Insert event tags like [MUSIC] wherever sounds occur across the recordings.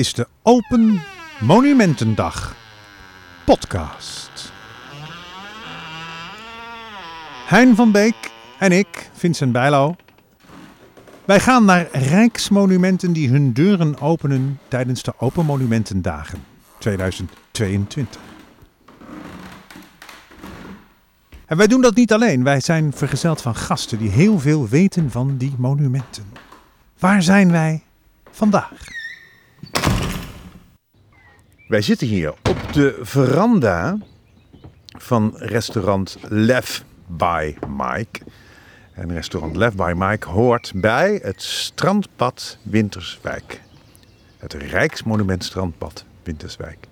is de Open Monumentendag podcast. Hein van Beek en ik, Vincent Bijlo. Wij gaan naar rijksmonumenten die hun deuren openen tijdens de Open Monumentendagen 2022. En wij doen dat niet alleen. Wij zijn vergezeld van gasten die heel veel weten van die monumenten. Waar zijn wij vandaag? Wij zitten hier op de veranda van restaurant Lef by Mike. En restaurant Lef by Mike hoort bij het strandpad Winterswijk. Het Rijksmonument Strandpad Winterswijk.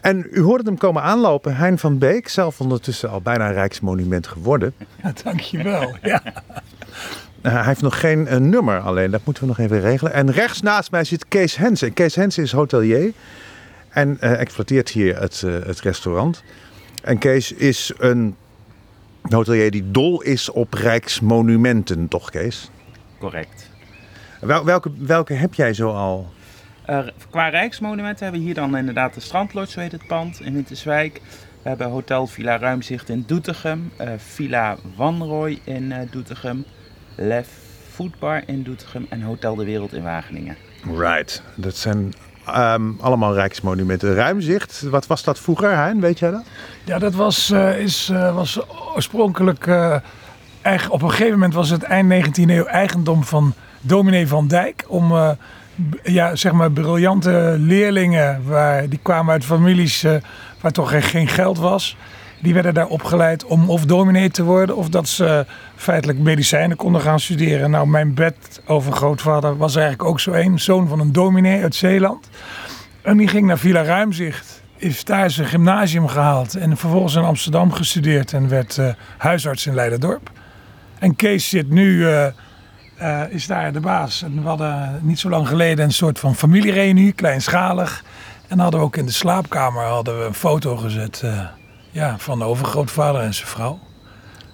En u hoorde hem komen aanlopen, Hein van Beek, zelf ondertussen al bijna Rijksmonument geworden. Ja, dankjewel. Ja. Uh, [LAUGHS] hij heeft nog geen uh, nummer alleen, dat moeten we nog even regelen. En rechts naast mij zit Kees Hensen. Kees Hensen is hotelier en uh, exploiteert hier het, het restaurant. En Kees is een hotelier die dol is op rijksmonumenten, toch Kees? Correct. Wel, welke, welke heb jij zo al? Uh, qua rijksmonumenten hebben we hier dan inderdaad de Strandlodge, zo heet het pand, in Winterswijk. We hebben Hotel Villa Ruimzicht in Doetinchem, uh, Villa Wanrooy in uh, Doetinchem, Lef Foodbar in Doetinchem en Hotel de Wereld in Wageningen. Right, dat zijn um, allemaal rijksmonumenten. Ruimzicht, wat was dat vroeger, Hein? Weet jij dat? Ja, dat was, is, was oorspronkelijk, eigen, op een gegeven moment was het eind 19e eeuw eigendom van dominee Van Dijk om ja, zeg maar briljante leerlingen, waar, die kwamen uit families uh, waar toch geen geld was. Die werden daar opgeleid om of dominee te worden of dat ze feitelijk medicijnen konden gaan studeren. Nou, mijn bedovergrootvader was eigenlijk ook zo een, zoon van een dominee uit Zeeland. En die ging naar Villa Ruimzicht, is daar zijn gymnasium gehaald en vervolgens in Amsterdam gestudeerd en werd uh, huisarts in Leiderdorp. En Kees zit nu... Uh, uh, is daar de baas. En we hadden niet zo lang geleden een soort van familiereunie, kleinschalig. En hadden we ook in de slaapkamer hadden we een foto gezet ja, van de overgrootvader en zijn vrouw.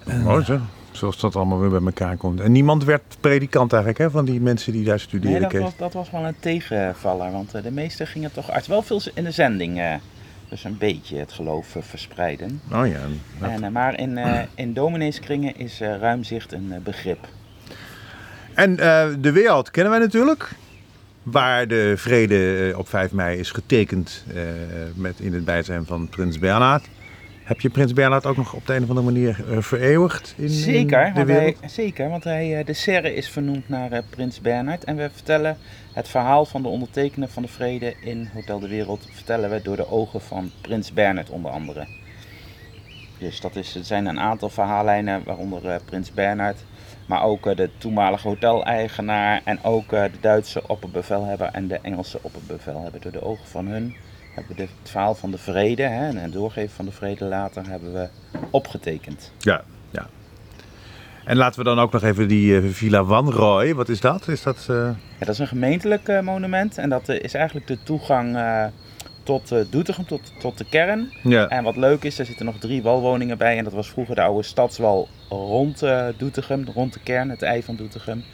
En, Mooi zeg. Zoals dat allemaal weer bij elkaar komt. En niemand werd predikant eigenlijk, hè, van die mensen die daar studeren. Nee, dat was, dat was wel een tegenvaller. Want uh, de meesten gingen toch arts. Wel veel in de zending. dus een beetje het geloof verspreiden. Oh ja. Dat... En, maar in, [CLEARS THROAT] in domineeskringen is ruimzicht een begrip. En uh, de wereld kennen wij natuurlijk. Waar de vrede op 5 mei is getekend uh, met in het bijzijn van prins Bernhard. Heb je prins Bernhard ook nog op de een of andere manier uh, vereeuwigd in, zeker, in de wereld? Hij, zeker, want hij, de serre is vernoemd naar prins Bernhard. En we vertellen het verhaal van de ondertekener van de vrede in Hotel de Wereld... vertellen we door de ogen van prins Bernhard onder andere. Dus dat is, er zijn een aantal verhaallijnen, waaronder prins Bernhard... Maar ook de toenmalige hoteleigenaar en ook de Duitse opperbevelhebber en de Engelse opperbevelhebber. Door de ogen van hun hebben het verhaal van de vrede hè, en het doorgeven van de vrede later hebben we opgetekend. Ja, ja. En laten we dan ook nog even die uh, Villa Wanrooy, wat is dat? Is dat, ja, dat is een gemeentelijk monument en dat is eigenlijk de toegang tot Doetinchem, tot, tot de kern. Ja. En wat leuk is, er zitten nog drie walwoningen bij. En dat was vroeger de oude stadswal rond Doetinchem, rond de kern, het ei van Doetinchem.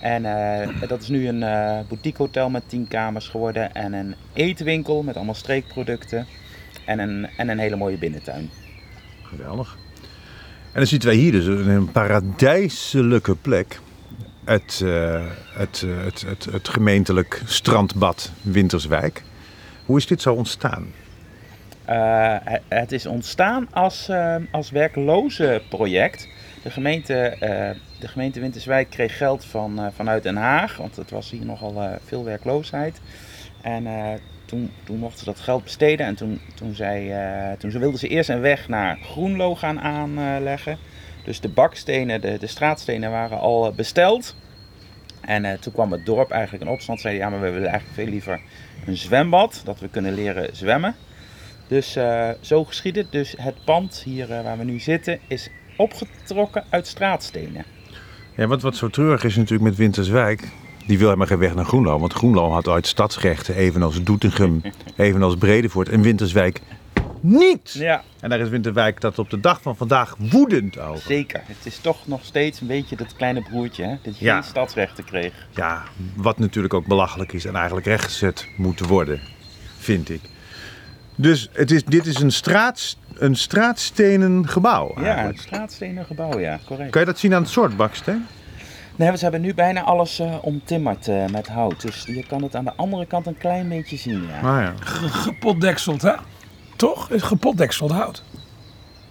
En uh, dat is nu een boutiquehotel met tien kamers geworden. En een eetwinkel met allemaal streekproducten. En een, en een hele mooie binnentuin. Geweldig. En dan zitten wij hier dus in een paradijselijke plek. Het, het, het, het, het gemeentelijk strandbad Winterswijk. Hoe is dit zo ontstaan? Uh, het is ontstaan als, uh, als werkloze project. De gemeente, uh, de gemeente Winterswijk kreeg geld van, vanuit Den Haag, want het was hier nogal veel werkloosheid. En toen, toen mochten ze dat geld besteden en toen, toen, zei, toen wilden ze eerst een weg naar Groenlo gaan aanleggen. Dus de bakstenen, de, de straatstenen waren al besteld. En toen kwam het dorp eigenlijk in opstand. Zeiden ja, maar we willen eigenlijk veel liever een zwembad, dat we kunnen leren zwemmen. Dus zo geschiet het. Dus het pand hier waar we nu zitten is opgetrokken uit straatstenen. Ja, wat, wat zo treurig is natuurlijk met Winterswijk. Die wil helemaal geen weg naar Groenlo. Want Groenlo had ooit stadsrechten, evenals Doetinchem, [LAUGHS] evenals Bredevoort. En Winterswijk niet. Ja, En daar is Winterwijk dat op de dag van vandaag woedend over. zeker. Het is toch nog steeds een beetje dat kleine broertje, hè? Dat je Ja. geen stadsrechten kreeg. Ja, wat natuurlijk ook belachelijk is en eigenlijk rechtgezet moet worden, vind ik. Dus het is, dit is een, straat, een straatstenen gebouw. Ja, een straatstenen gebouw, ja, correct. Kan je dat zien aan het soort baksteen? Nee, ze hebben nu bijna alles eh, omtimmerd eh, met hout. Dus je kan het aan de andere kant een klein beetje zien, ja. Ah ja. Gepotdekseld, hè? Toch? Is gepotdekseld hout.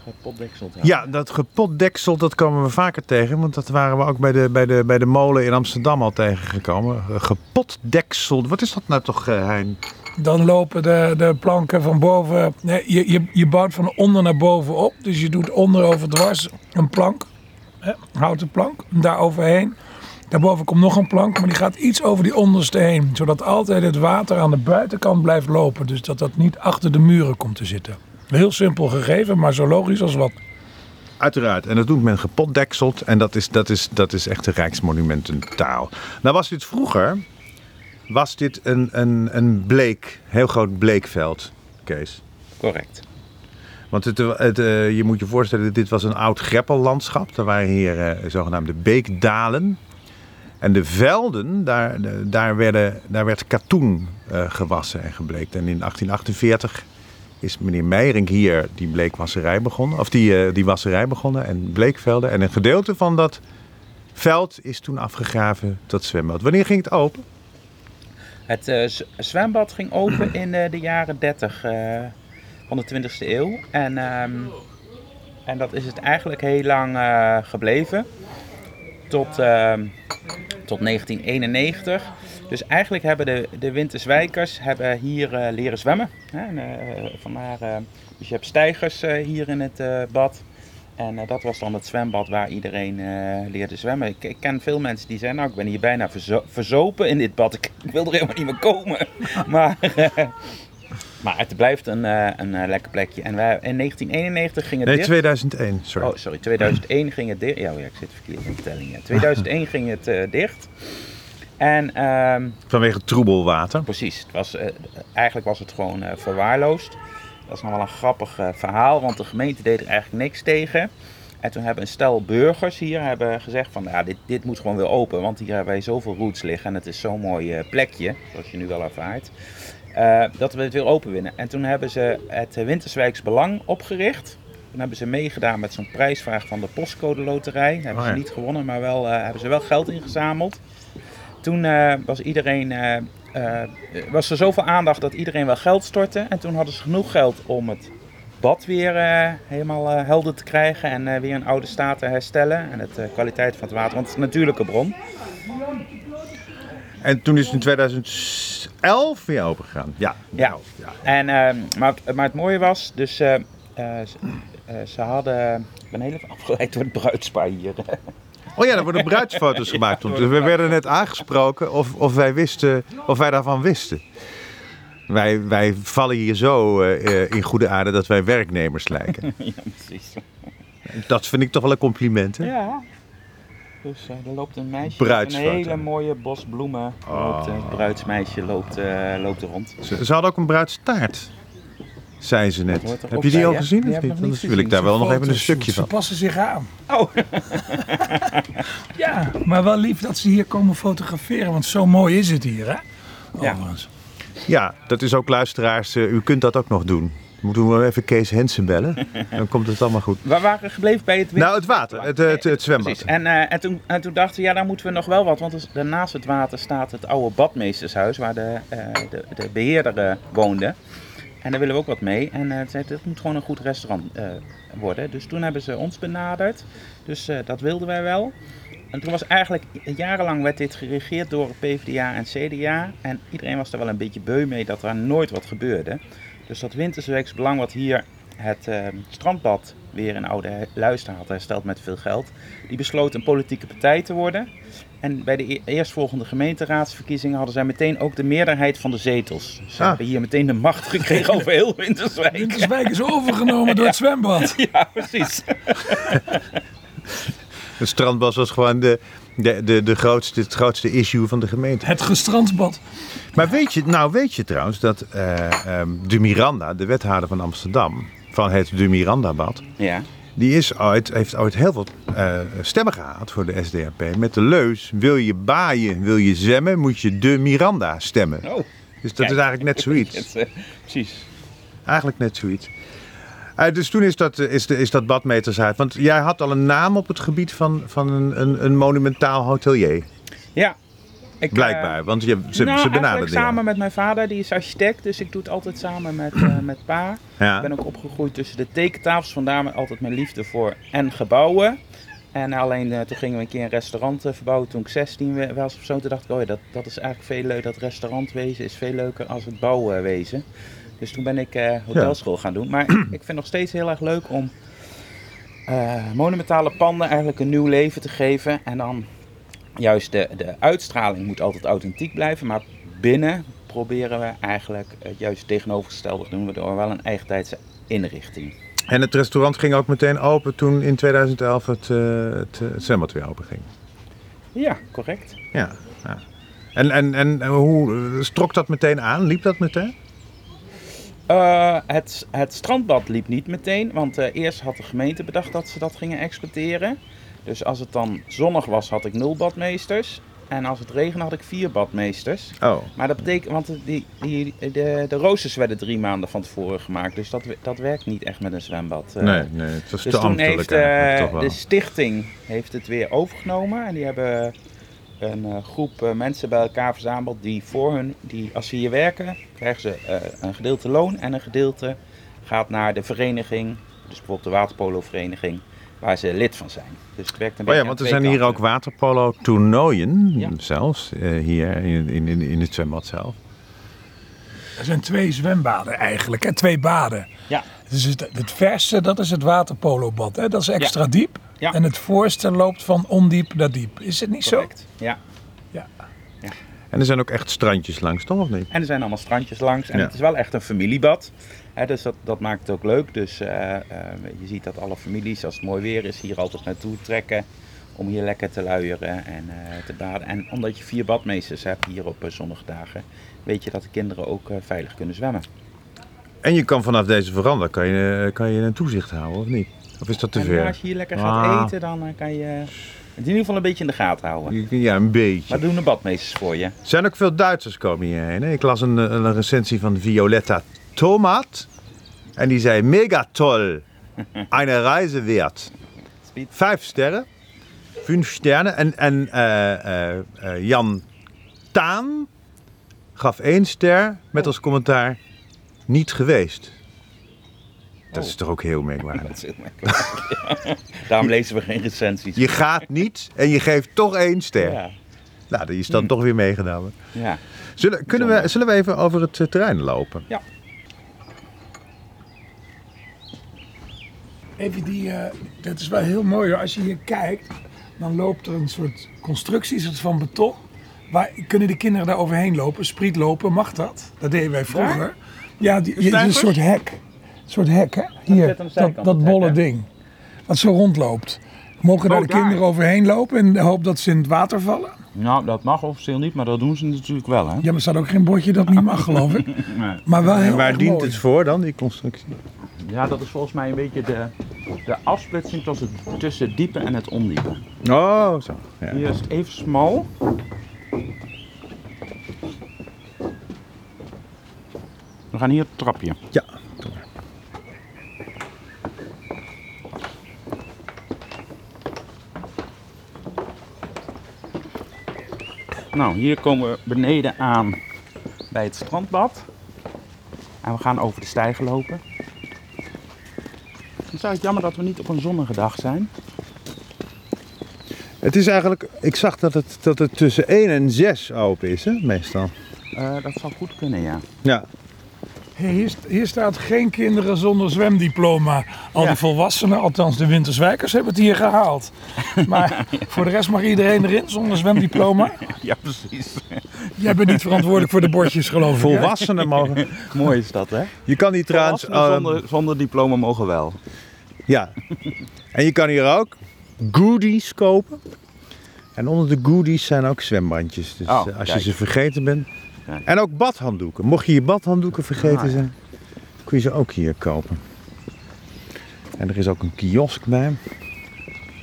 Gepotdekseld hout. Ja, dat gepotdeksel, dat komen we vaker tegen. Want dat waren we ook bij de, bij de, bij de molen in Amsterdam al tegengekomen. Gepotdeksel, wat is dat nou toch, eh, Hein? Dan lopen de, de planken van boven. Je, je, je bouwt van onder naar boven op. Dus je doet onder over dwars een plank. Hè, houten plank. Daar overheen. Daarboven komt nog een plank. Maar die gaat iets over die onderste heen. Zodat altijd het water aan de buitenkant blijft lopen. Dus dat dat niet achter de muren komt te zitten. Heel simpel gegeven, maar zo logisch als wat. Uiteraard. En dat doet men gepotdekseld. En dat is, dat is, dat is echt een rijksmonumententaal. Nou was dit vroeger... Was dit een, een, een bleek, heel groot bleekveld, Kees? Correct. Want het, het, eh, je moet je voorstellen, dit was een oud greppellandschap. Er waren hier eh, zogenaamde beekdalen. En de velden, daar, daar, werden, daar werd katoen eh, gewassen en gebleekt. En in 1848 is meneer Meijering hier die bleekwasserij begonnen. Of die, eh, die wasserij begonnen en bleekvelden. En een gedeelte van dat veld is toen afgegraven tot zwembad. Wanneer ging het open? Het eh, zwembad ging open [CLEARS THROAT] in eh, de jaren 30 eh, van de 20e eeuw. En, ehm, en dat is het eigenlijk heel lang gebleven. Tot, ehm, tot 1991. Dus eigenlijk hebben de, de Winterswijkers hebben hier leren zwemmen. Hè? En, vandaar, dus je hebt stijgers hier in het bad. En eh, dat was dan het zwembad waar iedereen eh, leerde zwemmen. Ik, ik ken veel mensen die zeggen, nou ik ben hier bijna verzo- verzopen in dit bad. Ik, ik wil er helemaal niet meer komen. [LAUGHS] maar, eh, maar het blijft een, een lekker plekje. En wij, in 1991 ging het Nee, dicht. 2001, sorry. Oh, sorry. 2001 ging het dicht. Ja, oh ja, ik zit verkeerd in de telling. Ja. 2001 [LAUGHS] ging het dicht. En ehm, Vanwege troebelwater. precies, het was, eigenlijk was het gewoon verwaarloosd. Dat is nog wel een grappig eh, verhaal, want de gemeente deed er eigenlijk niks tegen. En toen hebben een stel burgers hier hebben gezegd van ja, dit, dit moet gewoon weer open, want hier hebben wij zoveel roots liggen en het is zo'n mooi eh, plekje, zoals je nu wel ervaart, eh, dat we het weer open winnen. En toen hebben ze het Winterswijks Belang opgericht. Toen hebben ze meegedaan met zo'n prijsvraag van de postcode loterij. Hebben Oh ze ja. niet gewonnen, maar wel, hebben ze wel geld ingezameld. Toen was iedereen, eh, was er zoveel aandacht dat iedereen wel geld stortte. En toen hadden ze genoeg geld om het bad weer eh, helemaal eh, helder te krijgen en weer een oude staat te herstellen. En de kwaliteit van het water, want het is een natuurlijke bron. En toen is het in 2011 weer open gegaan. Ja. Ja. ja. En, ehm, maar, het- maar het mooie was, dus ze, ze hadden, ik ben heel even afgeleid door het bruidspaar hier. [LAUGHS] Oh ja, er worden bruidsfoto's gemaakt. toen. Dus we werden net aangesproken of, of wij wisten, of wij daarvan wisten. Wij, wij vallen hier zo eh, eh, in goede aarde dat wij werknemers lijken. [LAUGHS] ja, precies. Dat vind ik toch wel een compliment, hè? Ja. Dus eh, er loopt een meisje met een hele mooie bos bloemen. Loopt, eh, het bruidsmeisje loopt, loopt er rond. Ze, ze hadden ook een bruidstaart, zei ze net. Heb je die al gezien of niet? Anders wil ik daar wel nog even een stukje Ze van. passen zich aan. Oh, [LAUGHS] Ja, maar wel lief dat ze hier komen fotograferen. Want zo mooi is het hier, hè? Ja. Overigens. Ja, dat is ook luisteraars. eh, u kunt dat ook nog doen. Moeten we even Kees Hensen bellen? [LAUGHS] Dan komt het allemaal goed. we waren gebleven bij het Nou, het water, het, het, het zwembad. Precies. En, eh, en, toen, en toen dachten we, ja, daar moeten we nog wel wat. Want dus, daarnaast het water staat het oude badmeestershuis, waar de, eh, de, de beheerder eh, woonde. En daar willen we ook wat mee. En eh zei, dit moet gewoon een goed restaurant eh, worden. Dus toen hebben ze ons benaderd. Dus eh, dat wilden wij wel. En toen was eigenlijk, jarenlang werd dit geregeerd door PvdA en CDA. En iedereen was er wel een beetje beu mee dat er nooit wat gebeurde. Dus dat Wintersweeks Belang wat hier het strandbad weer in oude luister had hersteld met veel geld. Die besloot een politieke partij te worden. En bij de e- eerstvolgende gemeenteraadsverkiezingen hadden zij meteen ook de meerderheid van de zetels. Ze Ah. hebben hier meteen de macht gekregen over heel Winterswijk. Winterswijk is overgenomen [LAUGHS] door het zwembad. Ja, precies. [LAUGHS] Het strandbad was gewoon de, de, de, de grootste, het grootste issue van de gemeente. Het gestrandbad. Maar weet je, nou weet je trouwens dat eh, ehm, de Miranda, de wethouder van Amsterdam, van het de Miranda-bad, Ja. Die is ooit, heeft ooit heel veel eh, stemmen gehaald voor de SDAP. Met de leus, wil je baaien, wil je zwemmen, moet je de Miranda stemmen. Oh, Dus dat is eigenlijk net zoiets. [LAUGHS] eh, precies. Eigenlijk net zoiets. Eh, dus toen is dat, is, de, is dat badmeters uit. Want jij had al een naam op het gebied van, van een, een, een monumentaal hotelier. Ja. Ik, Blijkbaar, want je, ze, nou, ze jou. samen met mijn vader, die is architect, dus ik doe het altijd samen met, [CLEARS THROAT] eh, met pa. Ja. Ik ben ook opgegroeid tussen de tekentafels, vandaar altijd mijn liefde voor en gebouwen. En alleen eh, toen gingen we een keer een restaurant eh, verbouwen toen ik 16 we- was of zo. Toen dacht ik, oh ja, dat, dat is eigenlijk veel leuk, dat restaurantwezen is veel leuker als het bouwwezen. Dus toen ben ik eh, hotelschool gaan doen. Maar ik, vind het nog steeds heel erg leuk om eh, monumentale panden eigenlijk een nieuw leven te geven. En dan juist de, de uitstraling moet altijd authentiek blijven, maar binnen proberen we eigenlijk het juist tegenovergestelde te doen, waardoor wel een eigentijdse inrichting. En het restaurant ging ook meteen open toen in 2011 het, eh, het, het zwembad weer open ging. Ja, correct. Ja. ja. En, en, en hoe eh, strok dat meteen aan? Liep dat meteen? Eh, het, het strandbad liep niet meteen, want eh, eerst had de gemeente bedacht dat ze dat gingen exploiteren. Dus als het dan zonnig was, had ik nul badmeesters. En als het regende, had ik vier badmeesters. Oh. Maar dat betekent, want die, die, de, de roosters werden drie maanden van tevoren gemaakt. Dus dat, dat werkt niet echt met een zwembad. eh. Nee, nee, het was Dus te toen heeft eh, toch wel. de stichting heeft het weer overgenomen. En die hebben een eh, groep mensen bij elkaar verzameld die voor hun, die, als ze hier werken, krijgen ze een gedeelte loon en een gedeelte gaat naar de vereniging, dus bijvoorbeeld de waterpolo-vereniging, waar ze lid van zijn. Dus het werkt een Oh ja, want er zijn hier ook waterpolo-toernooien Ja. zelfs, eh, hier in, in, in, het zwembad zelf. Er zijn twee zwembaden eigenlijk, hè? twee baden. Ja, Dus het, het verste, dat is het waterpolobad. Hè? Dat is extra diep. Ja. En het voorste loopt van ondiep naar diep. Is het niet correct. Ja. zo? Ja. En er zijn ook echt strandjes langs, toch of niet? En er zijn allemaal strandjes langs. En Ja. het is wel echt een familiebad. Dus dat, dat maakt het ook leuk. Dus eh, eh, je ziet dat alle families, als het mooi weer is, hier altijd naartoe trekken. Om hier lekker te luieren en eh, te baden. En omdat je vier badmeesters hebt hier op zonnige dagen, weet je dat de kinderen ook veilig kunnen zwemmen. En je kan vanaf deze veranda kan je, kan je een toezicht houden, of niet? Of is dat te En ver? als je hier lekker gaat Ah. eten, dan kan je het in ieder geval een beetje in de gaten houden. Ja, een beetje. Wat doen de badmeesters voor je? Er zijn ook veel Duitsers komen hierheen. hè? Ik las een, een recensie van Violetta Tomat. En die zei, mega toll. [LAUGHS] Eine Reise wert. Vijf sterren. Vijf sterren. En, en eh, eh, eh, Jan Taan gaf één ster met als commentaar, niet geweest. Dat is toch ook heel merkwaardig. [LAUGHS] Dat is heel makkelijk. Daarom lezen we geen recensies. Je gaat niet en je geeft toch één ster. Ja, Nou, die is dan toch weer meegenomen. ja. Zullen, kunnen we, zullen we even over het terrein lopen? ja. Even die, eh, dat is wel heel mooi hoor. Als je hier kijkt, dan loopt er een soort constructie, is het van beton. Waar kunnen de kinderen daar overheen lopen? Spriet lopen, mag dat? Dat deden wij vroeger. Ja, die, je, een soort hek. Een soort hek, hè? Hier, dat, dat hek, bolle hè? ding. Wat zo rondloopt. Mogen daar Oh, de daar. kinderen overheen lopen in de hoop dat ze in het water vallen? Nou, dat mag officieel niet, maar dat doen ze natuurlijk wel, hè? Ja, maar er staat ook geen bordje dat niet mag, geloof ik. [LAUGHS] Nee. Maar wel heel En waar dient mooi. het voor dan, die constructie? Ja, dat is volgens mij een beetje de, de afsplitsing tussen, tussen het diepe en het ondiepe. Oh, zo. Ja. Hier is het even smal. We gaan hier het trapje. Ja. Nou, hier komen we beneden aan bij het strandbad. En we gaan over de stijgen lopen. Het is eigenlijk jammer dat we niet op een zonnige dag zijn. Het is eigenlijk, ik zag dat het, dat het tussen 1 en 6 open is, hè, meestal. Eh, dat zou goed kunnen, ja. Ja. Hey, hier, hier staat geen kinderen zonder zwemdiploma. Al Ja. die volwassenen, althans de Winterswijkers, hebben het hier gehaald. Maar [LAUGHS] voor de rest mag iedereen erin zonder zwemdiploma. [LAUGHS] Ja, precies. Jij bent niet verantwoordelijk voor de bordjes, geloof ik. hè? Volwassenen mogen. [LAUGHS] Mooi is dat, hè? Je kan hier trouwens. Volwassenen eh, zonder, zonder diploma mogen wel. Ja. En je kan hier ook goodies kopen. En onder de goodies zijn ook zwembandjes. Dus Oh, eh, als kijk. je ze vergeten bent. En ook badhanddoeken. Mocht je je badhanddoeken vergeten Ah, ja. zijn, kun je ze ook hier kopen. En er is ook een kiosk bij.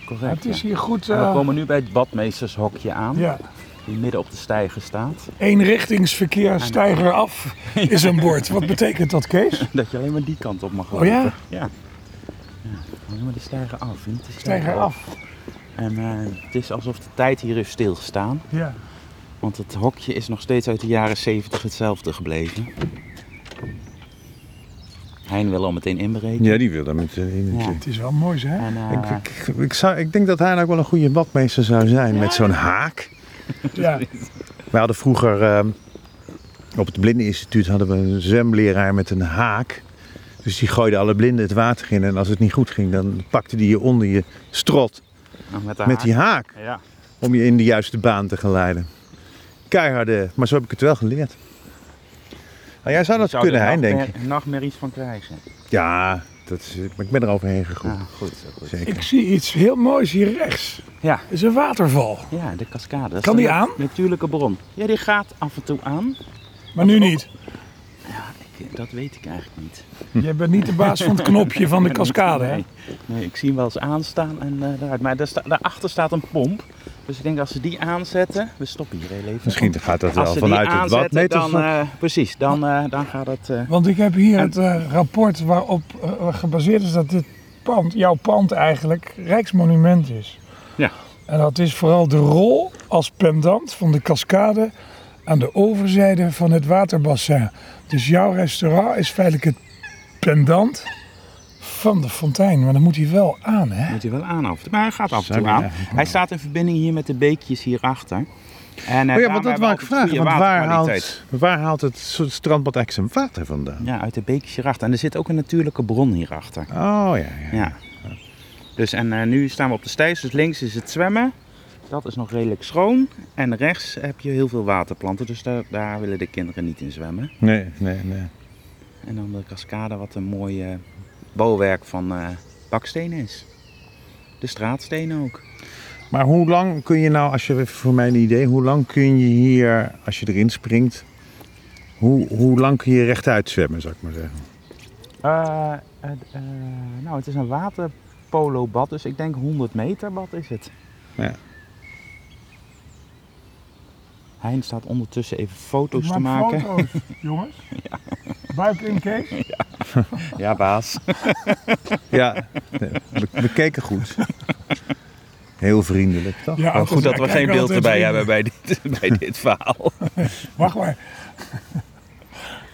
Correct. Het is ja. hier goed. We eh, komen nu bij het badmeestershokje aan, ja, die midden op de steiger staat. eenrichtingsverkeer stijger af [LAUGHS] is een bord. Wat betekent dat, Kees? [LAUGHS] Dat je alleen maar die kant op mag Oh lopen. ja? Ja. ja. Alleen maar de steiger af, niet de Stijger af. En eh, het is alsof de tijd hier heeft stilgestaan. Ja. Want het hokje is nog steeds uit de jaren 70 hetzelfde gebleven. Hein wil al meteen inbreken. Ja, die wil daar met eh, in. Ja. Het is wel mooi, hè? En, eh, Ik, ik, ik, zou, ik denk dat hij ook wel een goede badmeester zou zijn met zo'n haak. [LAUGHS] Ja. We hadden vroeger ehm, op het blindeninstituut hadden we een zwemleraar met een haak. Dus die gooide alle blinden het water in. En als het niet goed ging, dan pakte die je onder je strot nog met, met die haak. Ja. Om je in de juiste baan te geleiden. Keiharde, maar zo heb ik het wel geleerd. Nou, jij zou dat kunnen, Hein, denk ik. nachtmer- nachtmerries van krijgen. Ja, dat is, maar ik ben er overheen gegroeid. Ja, goed. goed. Zeker. Ik zie iets heel moois hier rechts. Ja, Het is een waterval. ja, de cascade. Dat is Kan die een aan? Natuurlijke bron. Ja, die gaat af en toe aan. Maar nu niet. Ik- dat weet ik eigenlijk niet. Jij bent niet de baas van het [LAUGHS] knopje van de cascade, hè? Nee, nee, ik zie hem wel eens aanstaan en eh daaruit. Maar daar sta, daarachter staat een pomp. Dus ik denk als ze die aanzetten, we stoppen hier heel even. Misschien gaat dat wel vanuit het badmeter. dan, eh, precies, dan, eh, dan gaat het... eh, Want ik heb hier het eh, rapport waarop gebaseerd is dat dit pand, jouw pand eigenlijk, Rijksmonument is. Ja. En dat is vooral de rol als pendant van de cascade aan de overzijde van het waterbassin. Dus jouw restaurant is feitelijk het pendant van de fontein. Maar dan moet hij wel aan, hè? moet hij wel aan af. Maar hij gaat af en toe aan. Hij staat in verbinding hier met de beekjes hierachter. En, eh, Oh ja, want dat wou ik vragen. Want waar haalt, waar haalt het soort strandbad eigenlijk zijn water vandaan? Ja, uit de beekjes hierachter. En er zit ook een natuurlijke bron hierachter. Oh ja, ja. Ja. Dus en eh, nu staan we op de stijs. Dus links is het zwemmen. Dat is nog redelijk schoon. En rechts heb je heel veel waterplanten. Dus daar, daar willen de kinderen niet in zwemmen. Nee, nee, nee. En dan de cascade, wat een mooi bouwwerk van eh, bakstenen is. De straatstenen ook. Maar hoe lang kun je nou, als je even voor mij een idee, hoe lang kun je hier, als je erin springt, hoe, hoe lang kun je rechtuit zwemmen, zou ik maar zeggen? Eh, eh, nou, het is een waterpolobad. Dus ik denk 100 meter bad is het. Ja. Hein staat ondertussen even foto's te maken. foto's, [LAUGHS] jongens. Buik in, Kees. Ja, [LAUGHS] baas. [LAUGHS] Ja, we, we keken goed. Heel vriendelijk, toch? Ja, goed dat we geen beeld erbij hebben bij dit, bij dit verhaal. Wacht maar.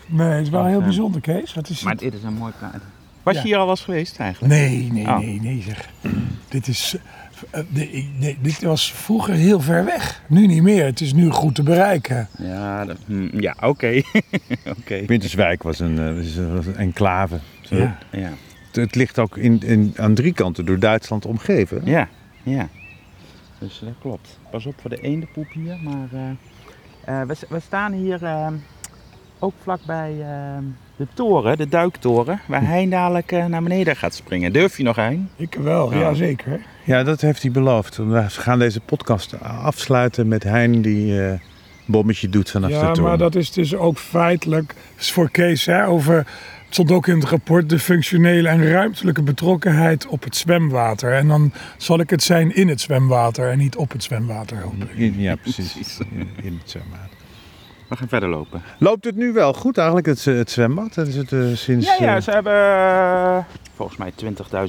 Nee, het is wel heel Ja. bijzonder, Kees. Wat is Maar dit is een mooi kaart. Was Ja. je hier al was geweest eigenlijk? Nee, nee, Oh. nee, nee zeg. dit is... eh, nee, ik- nee, dit was vroeger heel ver weg. Nu niet meer. Het is nu goed te bereiken. Ja, dat- hm, ja oké. [LAUGHS] oké. Winterswijk was een, eh, was een- was een enclave. Zo. Ja. Ja. Het, het ligt ook in, in, aan drie kanten door Duitsland omgeven. ja, ja. Dus dat klopt. Pas op voor de eendenpoep hier. Maar eh, eh, we, we staan hier eh, ook vlakbij eh, de toren, de duiktoren, waar Hein dadelijk eh, naar beneden gaat springen. Durf je nog, Hein? Ik wel, Ja. ja, zeker. Ja, dat heeft hij beloofd. We gaan deze podcast afsluiten met Hein die een bommetje doet vanaf de Ja, toren. maar dat is dus ook feitelijk is voor Kees hè, over. Het stond ook in het rapport de functionele en ruimtelijke betrokkenheid op het zwemwater. En dan zal ik het zijn in het zwemwater en niet op het zwemwater, hoop ik. Ja, precies. In, het zwembad. We gaan verder lopen. Loopt het nu wel goed eigenlijk, het, het zwembad? Dat is het eh, sinds... Ja, ja, eh, ze hebben eh, volgens mij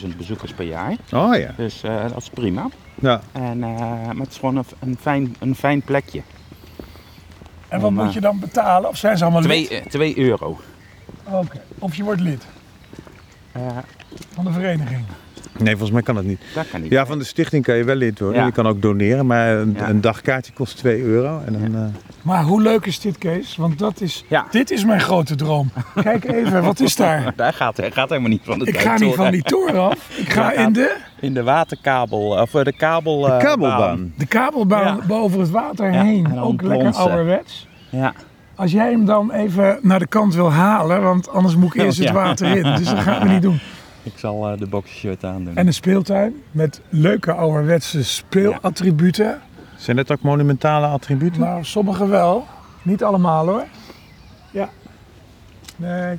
20.000 bezoekers per jaar. Oh ja. Dus eh, dat is prima. ja. En, eh, maar het is gewoon een, een, fijn, een fijn plekje. En wat Om, eh, moet je dan betalen? Of zijn ze allemaal lid? 2 twee euro. Oké. Of je wordt lid Eh, van de vereniging. Nee, volgens mij kan dat niet. dat kan niet. Ja, van de stichting kan je wel lid worden. Ja. Je kan ook doneren, maar een, Ja. een dagkaartje kost 2 euro. En dan, eh, Maar hoe leuk is dit, Kees? Want dat is, Ja. dit is mijn grote droom. Kijk even, wat is daar? [LAUGHS] Daar gaat hij gaat helemaal niet van de Ik ga niet van die toren af. Ik ga in de, In de waterkabel, of eh, de kabel... de eh, kabelbaan. baan. de kabelbaan Ja. boven het water Ja, heen. en Ook lekker ouderwets. Ja, Als jij hem dan even naar de kant wil halen, want anders moet ik eerst het water in. Dus dat gaan we [LAUGHS] niet doen. Ik zal eh, de boxershirt aandoen. En een speeltuin met leuke ouderwetse speelattributen. Zijn dat ook monumentale attributen? Nou, sommige wel. Niet allemaal hoor. Ja. Nee.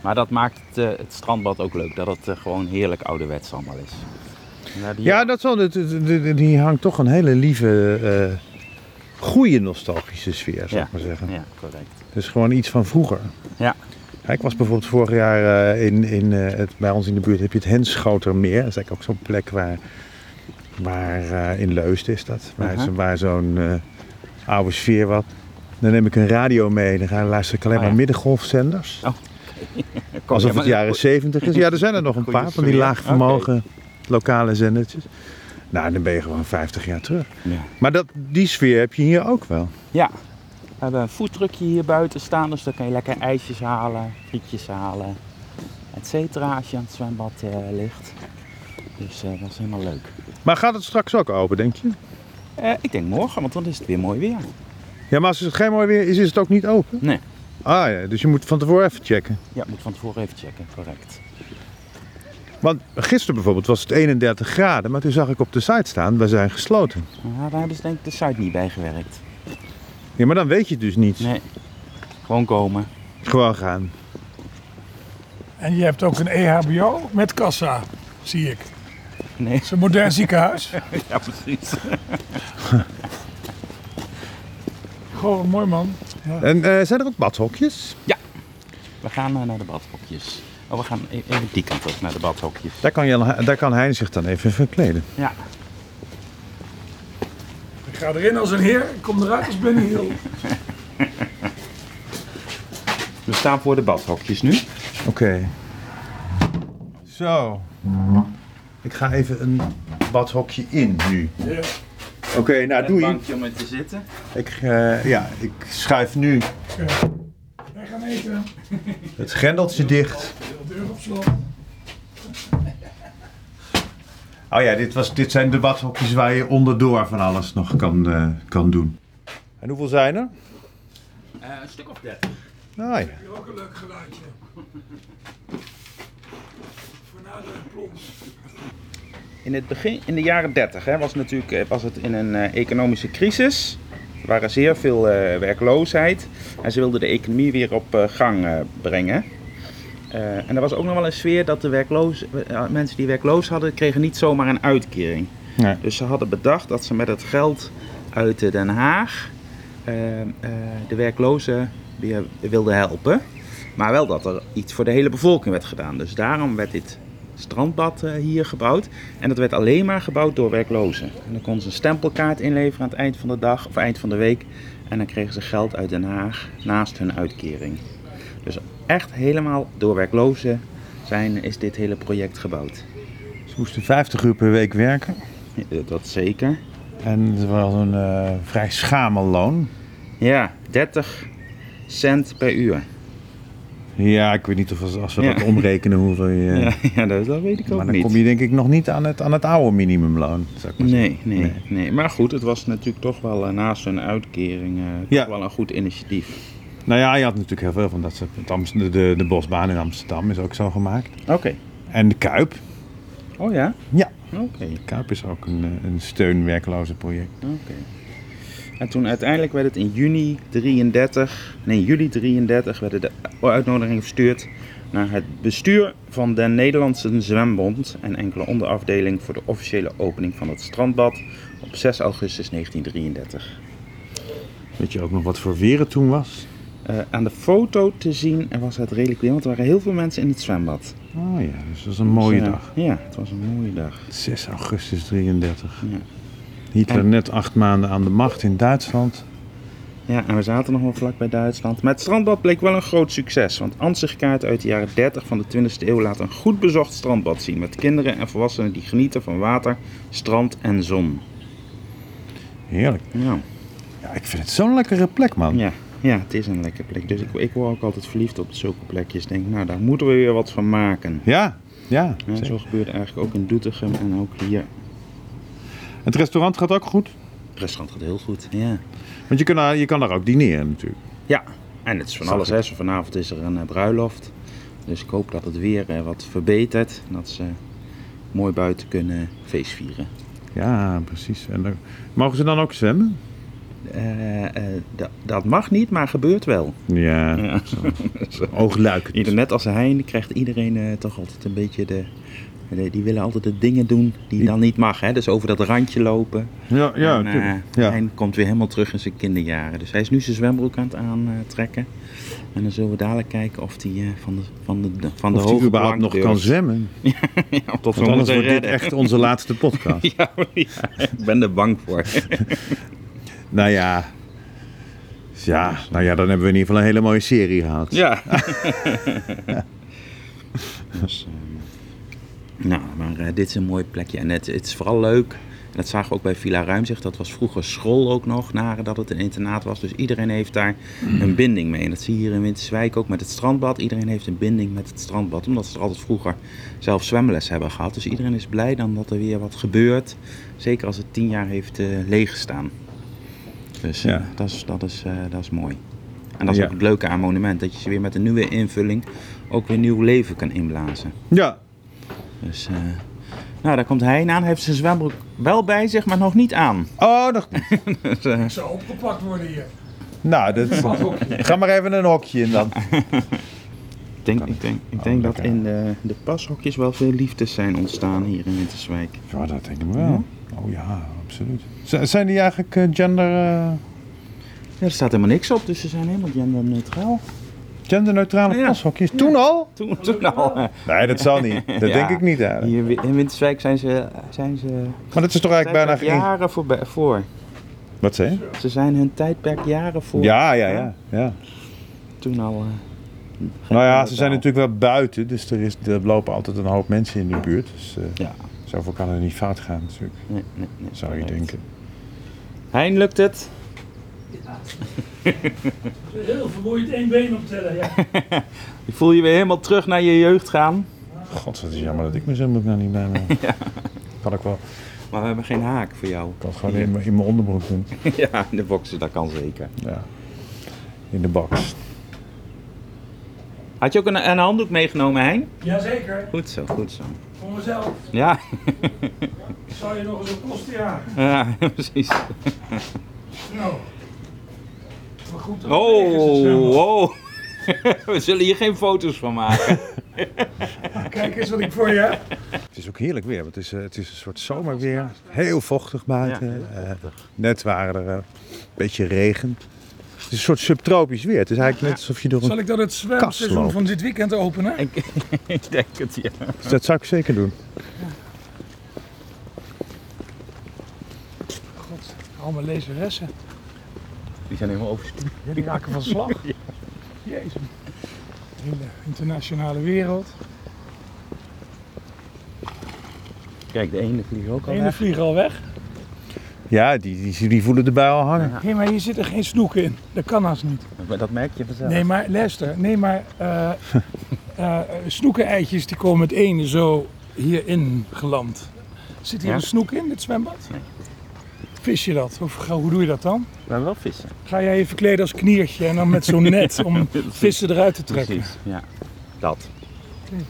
Maar dat maakt het, eh, het strandbad ook leuk. Dat het eh, gewoon heerlijk ouderwets allemaal is. Ja, die- Ja, dat dit- Die hangt toch een hele lieve, eh goede nostalgische sfeer, zou Ja. ik maar zeggen. Ja, correct. Het is gewoon iets van vroeger. Ja. Ik was bijvoorbeeld vorig jaar eh, in, in, eh, het, bij ons in de buurt heb je het Henschotermeer. Dat is eigenlijk ook zo'n plek waar, waar eh, in Leusden is dat. Waar, waar zo'n oude sfeer wat. Dan neem ik een radio mee. Dan ga, luister ik alleen Oh, maar ja. middengolfzenders. [LAUGHS] Alsof het jaren 70 is. Ja, er zijn er nog een paar van die laagvermogen lokale zendertjes. Nou, dan ben je gewoon 50 jaar terug. Ja. Maar dat, die sfeer heb je hier ook wel. Ja, we hebben een foodtruckje hier buiten staan, dus dan kan je lekker ijsjes halen, frietjes halen, et cetera, als je aan het zwembad eh, ligt. Dus eh, dat is helemaal leuk. Maar gaat het straks ook open, denk je? Eh, ik denk morgen, want dan is het weer mooi weer. Ja, maar als het geen mooi weer is, is het ook niet open? Nee. Ah ja, dus je moet van tevoren even checken. Ja, moet van tevoren even checken, correct. Want gisteren bijvoorbeeld was het 31 graden, maar toen zag ik op de site staan, wij zijn gesloten. Nou, daar hebben ze denk ik de site niet bij gewerkt. Ja, maar dan weet je het dus niet. Nee, gewoon komen. Gewoon gaan. En je hebt ook een EHBO met kassa, zie ik. Nee, Het is een modern [LAUGHS] ziekenhuis. ja precies. [LAUGHS] Gewoon mooi man. En eh, zijn er ook badhokjes? We gaan eh, naar de badhokjes. Oh, we gaan e- even die kant op, naar de badhokjes. Daar kan, Jan, daar kan Hein zich dan even verkleden. Ja, Ik ga erin als een heer, ik kom eruit als Benny Hill. we staan voor de badhokjes nu. Oké. Zo. Ik ga even een badhokje in nu. Ja. Oké, nou Een doe je. bankje om in te zitten. Ik, eh, ja, ik schuif nu Wij gaan eten. het grendeltje dicht. De deur op slot. Oh ja, dit, was, dit zijn de badhokjes waar je onderdoor van alles nog kan, eh, kan doen. En hoeveel zijn er? een stuk of 30. Nou ja. Hier ook een leuk geluidje. Voor na de plons. In het begin, in de jaren 30, hè, was, natuurlijk, eh, was het in een eh, economische crisis. Er waren zeer veel eh, werkloosheid. En ze wilden de economie weer op eh, gang eh, brengen. Eh, en er was ook nog wel een sfeer dat de werkloos, eh, mensen die werkloos hadden, kregen niet zomaar een uitkering. Nee. Dus ze hadden bedacht dat ze met het geld uit eh, Den Haag eh, eh, de werklozen weer wilden helpen. Maar wel dat er iets voor de hele bevolking werd gedaan. Dus daarom werd dit strandbad eh, hier gebouwd. En dat werd alleen maar gebouwd door werklozen. En dan konden ze een stempelkaart inleveren aan het eind van de dag of eind van de week. En dan kregen ze geld uit Den Haag naast hun uitkering. Dus echt helemaal door werklozen zijn is dit hele project gebouwd. Ze moesten 50 uur per week werken. Dat zeker. En het was een eh, vrij schamel loon. Ja, 30 cent per uur. Ja, ik weet niet of als, we Ja. dat omrekenen hoeveel je... Ja, ja dat, dat weet ik ook maar dan niet. kom je denk ik nog niet aan het, aan het oude minimumloon. Zou ik maar Nee, zeggen. nee, nee, Maar goed, het was natuurlijk toch wel eh, naast hun uitkering eh, toch Ja. wel een goed initiatief. Nou ja, je had natuurlijk heel veel van dat. soort- De, de, de bosbaan in Amsterdam is ook zo gemaakt. Oké. En de Kuip. Oh ja? Ja. Oké. De Kuip is ook een, eh, een steunwerkloze project. Oké. En toen uiteindelijk werd het in juni 33, nee juli 33, werden de uitnodigingen verstuurd naar het bestuur van de Nederlandse Zwembond en enkele onderafdeling voor de officiële opening van het strandbad op 6 augustus 1933. Weet je ook nog wat voor weer het toen was? Eh, aan de foto te zien was het redelijk weer, want er waren heel veel mensen in het zwembad. Oh ja, dus dat was een mooie Dus, eh, dag. Ja, het was een mooie dag. 6 augustus 33. Ja. Hitler En- net acht maanden aan de macht in Duitsland. Ja, en we zaten nog wel vlak bij Duitsland. Maar het strandbad bleek wel een groot succes, want ansichtkaarten uit de jaren 30 van de 20e eeuw laten een goed bezocht strandbad zien. Met kinderen en volwassenen die genieten van water, strand en zon. Heerlijk. Ja, Ja, ik vind het zo'n lekkere plek, man. ja, ja het is een lekker plek. Dus ik, ik word ook altijd verliefd op zulke plekjes. Denk, nou, daar moeten we weer wat van maken. Ja, ja. Zo gebeurt eigenlijk ook in Doetinchem en ook hier. Het restaurant gaat ook goed. Het restaurant gaat heel goed. Ja. Want je kan, daar, je kan daar ook dineren natuurlijk. Ja, en het is van alles. Hè. Zo vanavond is er een eh, bruiloft. Dus ik hoop dat het weer eh, wat verbetert. En dat ze mooi buiten kunnen feestvieren. Ja, precies. En dan, mogen ze dan ook zwemmen? Eh, eh, dat- dat mag niet, maar gebeurt wel. Ja, Ja. [LAUGHS] oogluikend. Net als hij krijgt iedereen eh, toch altijd een beetje de, Die willen altijd de dingen doen die dan niet mag. Hè? Dus over dat randje lopen. Ja, ja, en, ja. Hij komt weer helemaal terug in zijn kinderjaren. Dus hij is nu zijn zwembroek aan het aantrekken. En dan zullen we dadelijk kijken of hij van de, van de, van de Of hoge überhaupt nog kan zwemmen. [LAUGHS] Ja, tot Want anders wordt dit echt onze laatste podcast. [LAUGHS] Ja, ja, ik ben er bang voor. Nou ja. Ja, nou ja, dan hebben we in ieder geval een hele mooie serie gehad. Ja. [LAUGHS] dus, ehm, nou, maar eh, dit is een mooi plekje. En het, het is vooral leuk. En dat zagen we ook bij Villa Ruimzicht. Dat was vroeger school ook nog, nadat het een internaat was. Dus iedereen heeft daar een binding mee. En dat zie je hier in Winterswijk ook met het strandbad. Iedereen heeft een binding met het strandbad. Omdat ze er altijd vroeger zelf zwemles hebben gehad. Dus iedereen is blij dan dat er weer wat gebeurt. Zeker als het tien jaar heeft eh leeggestaan. Dus Ja. dat, is, dat, is, eh, dat is mooi. En dat is Ja. ook het leuke aan Monument. Dat je ze weer met een nieuwe invulling ook weer nieuw leven kan inblazen. Ja. Dus, eh, nou, daar komt hij aan. Hij heeft zijn zwembroek wel bij zich, maar nog niet aan. Oh, nog [LAUGHS] Dus, eh, Ik zou opgepakt worden hier. Nou, dat... ga maar even een hokje in dan. [LAUGHS] ik denk, ik denk, ik Oh, denk dat in de, de pashokjes wel veel liefdes zijn ontstaan hier in Winterswijk. Ja, dat denk ik wel. Oh ja, absoluut. Z- zijn die eigenlijk eh, gender, eh, Ja, er staat helemaal niks op, dus ze zijn helemaal genderneutraal. genderneutrale Ja. pashokjes? Toen al? Toen, toen al. Nee, dat zal niet. Dat [LAUGHS] denk ik niet eigenlijk. Hier in Winterswijk zijn ze, zijn ze Maar dat is toch eigenlijk bijna jaren voorbij- voor. Wat zei je? Ze zijn hun tijdperk jaren voor. Ja, ja, ja. ja. Toen al. Nou ja, ze zijn natuurlijk wel buiten, dus er, is, er lopen altijd een hoop mensen in de buurt. Dus eh, Ja, zoveel kan er niet fout gaan natuurlijk, nee, nee, nee. zou je denken. Hein, lukt het? Heel vermoeid één been optellen, ja. [LAUGHS] Je voel je weer helemaal terug naar je jeugd gaan. God, wat is jammer dat ik mijn zwembroek nou niet bij me [LAUGHS] heb. Kan ik wel. Maar we hebben geen haak voor jou. Ik kan het gewoon in, mijn- in mijn onderbroek doen. [LAUGHS] ja, in de boksen, dat kan zeker. Ja. In de box. Had je ook een, een handdoek meegenomen, Hein? Jazeker, Goed zo, goed zo. voor mezelf. Ja, [LAUGHS] Zou je nog eens op kosten ja. [LAUGHS] ja precies. Nou. Maar goed, dat Oh, zwembad. oh. [LAUGHS] We zullen hier geen foto's van maken. Kijk eens wat ik voor je heb. Het is ook heerlijk weer, want het is, eh, het is een soort zomerweer. Heel vochtig buiten. Eh, net waren er eh, een beetje regen. Het is een soort subtropisch weer. Het is eigenlijk net alsof je door Zal een... ik dan het zwemseizoen van dit weekend openen? ik, [LAUGHS] ik denk het, ja. Dus dat zou ik zeker doen. God, allemaal lezeressen. Die zijn helemaal overstuurd. Ja, die raken van slag. [LAUGHS] Jezus. In de internationale wereld. Kijk, de ene vliegt ook De al ene weg. vliegen al weg. Ja, die, die, die voelen erbij al hangen. Hé, maar hier zitten geen snoeken in. Dat kan haast niet. Maar Dat merk je vanzelf. Nee, maar luister. Nee, maar eh [LAUGHS] eh, snoeken-eitjes die komen het ene zo hierin geland. Zit hier Ja? een snoek in, dit zwembad? Nee. Vis je dat? Of hoe doe je dat dan? We hebben wel vissen. Ga jij je verkleden als kniertje en dan met zo'n net om [LAUGHS] vissen eruit te trekken? Precies, ja. Dat. Is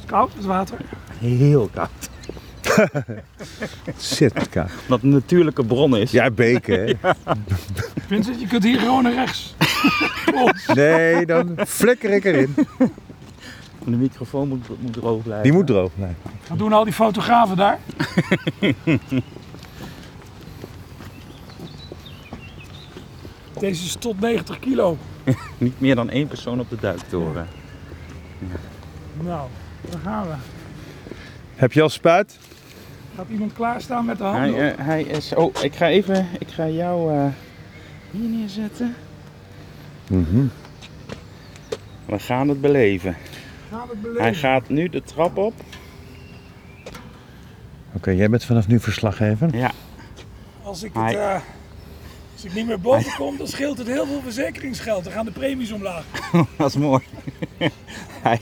het koud, het water? Heel koud. [LAUGHS] Zit, ka. Dat het een natuurlijke bron is. Ja, beken, hè? [LAUGHS] Vincent, je kunt hier gewoon naar rechts. [LAUGHS] Nee, dan flikker ik erin. De microfoon moet, moet droog blijven. Die moet droog blijven. Wat doen al die fotografen daar? Deze is tot 90 kilo. Niet meer dan één persoon op de duiktoren. Nou, daar gaan we. Heb je al spuit? Gaat iemand klaarstaan met de Hij, handen? eh, hij is... Oh, ik ga even... Ik ga jou eh, hier neerzetten. Mhm. We gaan het beleven. Gaan het Hij beleven? gaat nu de trap op. Oké, jij bent vanaf nu verslaggever. Ja. Als ik, Hij- het, eh, als ik niet meer boven kom, dan scheelt het heel veel verzekeringsgeld. Dan gaan de premies omlaag. [LAUGHS] Dat is mooi. [LAUGHS] hij,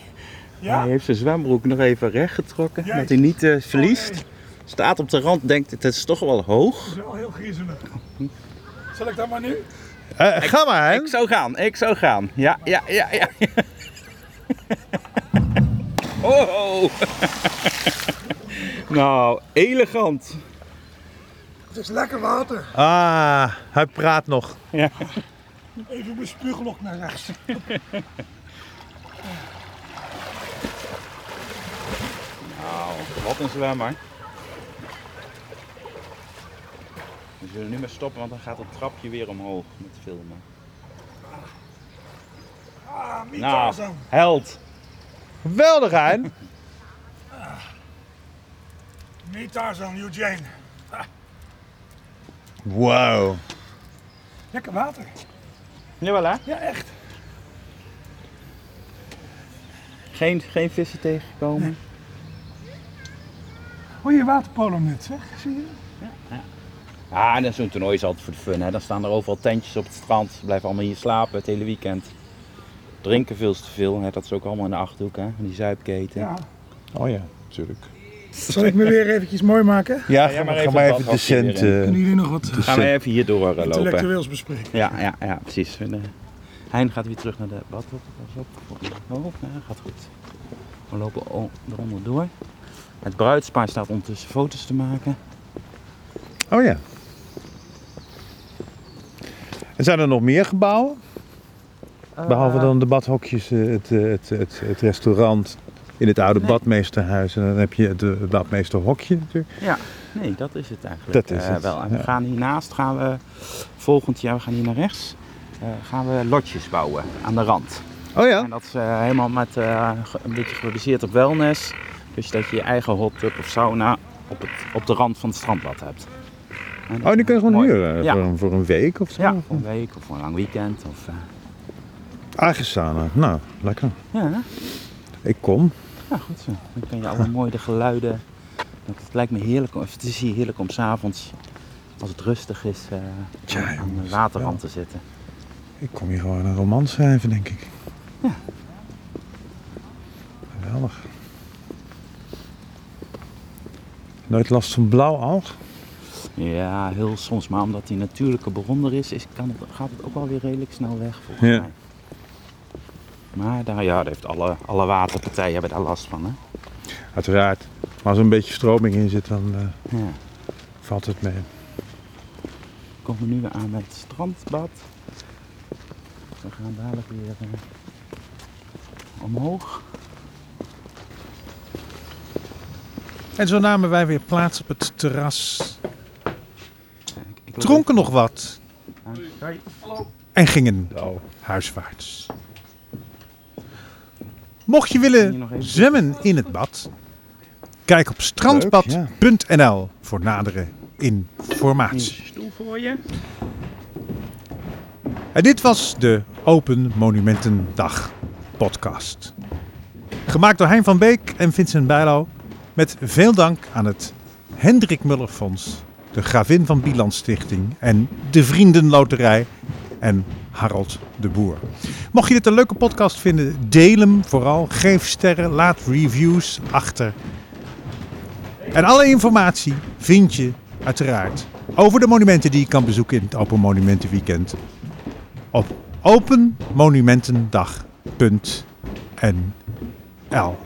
Ja? hij heeft zijn zwembroek nog even recht getrokken. Juist. Dat hij niet eh, verliest. Staat op de rand, denkt het is toch wel hoog. Dat is wel heel griezelig. Zal ik dat maar nu? Eh, ga maar, hè? Ik zou gaan, ik zou gaan. Ja, ja, ja, ja. [LAUGHS] [LAUGHS] nou, elegant. Het is lekker water. Ah, hij praat nog. Even mijn spuuglok naar rechts. Nou, wat een zwemmer. We zullen nu maar stoppen, want dan gaat het trapje weer omhoog met filmen. Ah, Nou, held. Geweldig, Hein. Niet Tarzan, Eugene. Wow. Lekker water. Jawel hè? Ja, echt. Geen, geen vissen tegengekomen. Hoor je waterpolo net, zeg? Zie je? Ah, en zo'n toernooi is altijd voor de fun hè. Dan staan er overal tentjes op het strand. Ze blijven allemaal hier slapen het hele weekend. Drinken veel te veel. Hè. Dat is ook allemaal in de Achterhoek hè. Die zuipketen. Ja. Oh ja, natuurlijk. Zal ik me weer eventjes mooi maken? Ja, ga maar maar, even ga maar het even decent. eh, Kunnen jullie nog wat Gaan we even hier doorlopen. intellectueels bespreken? Ja, ja, ja, precies. En, eh, Hein gaat weer terug naar de bad. Pas op. Oh, ja, gaat goed. We lopen eronder door. Het bruidspaar staat ondertussen foto's te maken. Oh ja. En zijn er nog meer gebouwen? Behalve dan de badhokjes, eh, het, eh, het, het, het restaurant in het oude Nee. badmeesterhuis. En dan heb je het eh, badmeesterhokje natuurlijk. Ja, nee, dat is het eigenlijk. Dat is eh, het, wel. En we gaan hiernaast, gaan we volgend jaar, we gaan hier naar rechts, eh, gaan we lotjes bouwen aan de rand. Oh ja? En dat is eh, helemaal met eh, een beetje gebaseerd op wellness. Dus dat je je eigen hot tub of sauna op, het, op de rand van het strandbad hebt. Oh, die kun je gewoon mooi. huren Ja. voor, een, voor een week of zo? Ja, voor een week of voor een lang weekend. Of, Agesana. Nou, lekker. ja? Ik kom. ja, goed zo. Dan kun je alle [LAUGHS] mooie de geluiden. Het lijkt me heerlijk, het is hier heerlijk om s'avonds, als het rustig is, eh, Tja, aan, de waterrand te zitten. Ik kom hier gewoon een roman schrijven, denk ik. Ja. Geweldig. Nooit last van blauwalg? Ja, heel soms. Maar omdat die natuurlijke bron er is, is kan het, gaat het ook wel weer redelijk snel weg volgens Ja. mij. Maar daar, ja, daar heeft alle, alle waterpartijen hebben daar last van. Hè? Uiteraard. Maar als er een beetje stroming in zit, dan eh, Ja. valt het mee. Komen we nu weer aan bij het strandbad. We gaan dadelijk weer eh, omhoog. En zo namen wij weer plaats op het terras. Dronken nog wat en gingen huiswaarts. Mocht je willen zwemmen in het bad, kijk op strandbad.nl voor nadere informatie. is een stoel voor je. En dit was de Open Monumentendag podcast. Gemaakt door Hein van Beek en Vincent Bijlo. Met veel dank aan het Hendrik Muller Fonds, de Gravin van Biland Stichting en de Vriendenloterij en Harold de Boer. Mocht je dit een leuke podcast vinden, deel hem vooral. Geef sterren, laat reviews achter. En alle informatie vind je uiteraard over de monumenten die je kan bezoeken in het Open Monumentenweekend op openmonumentendag.nl.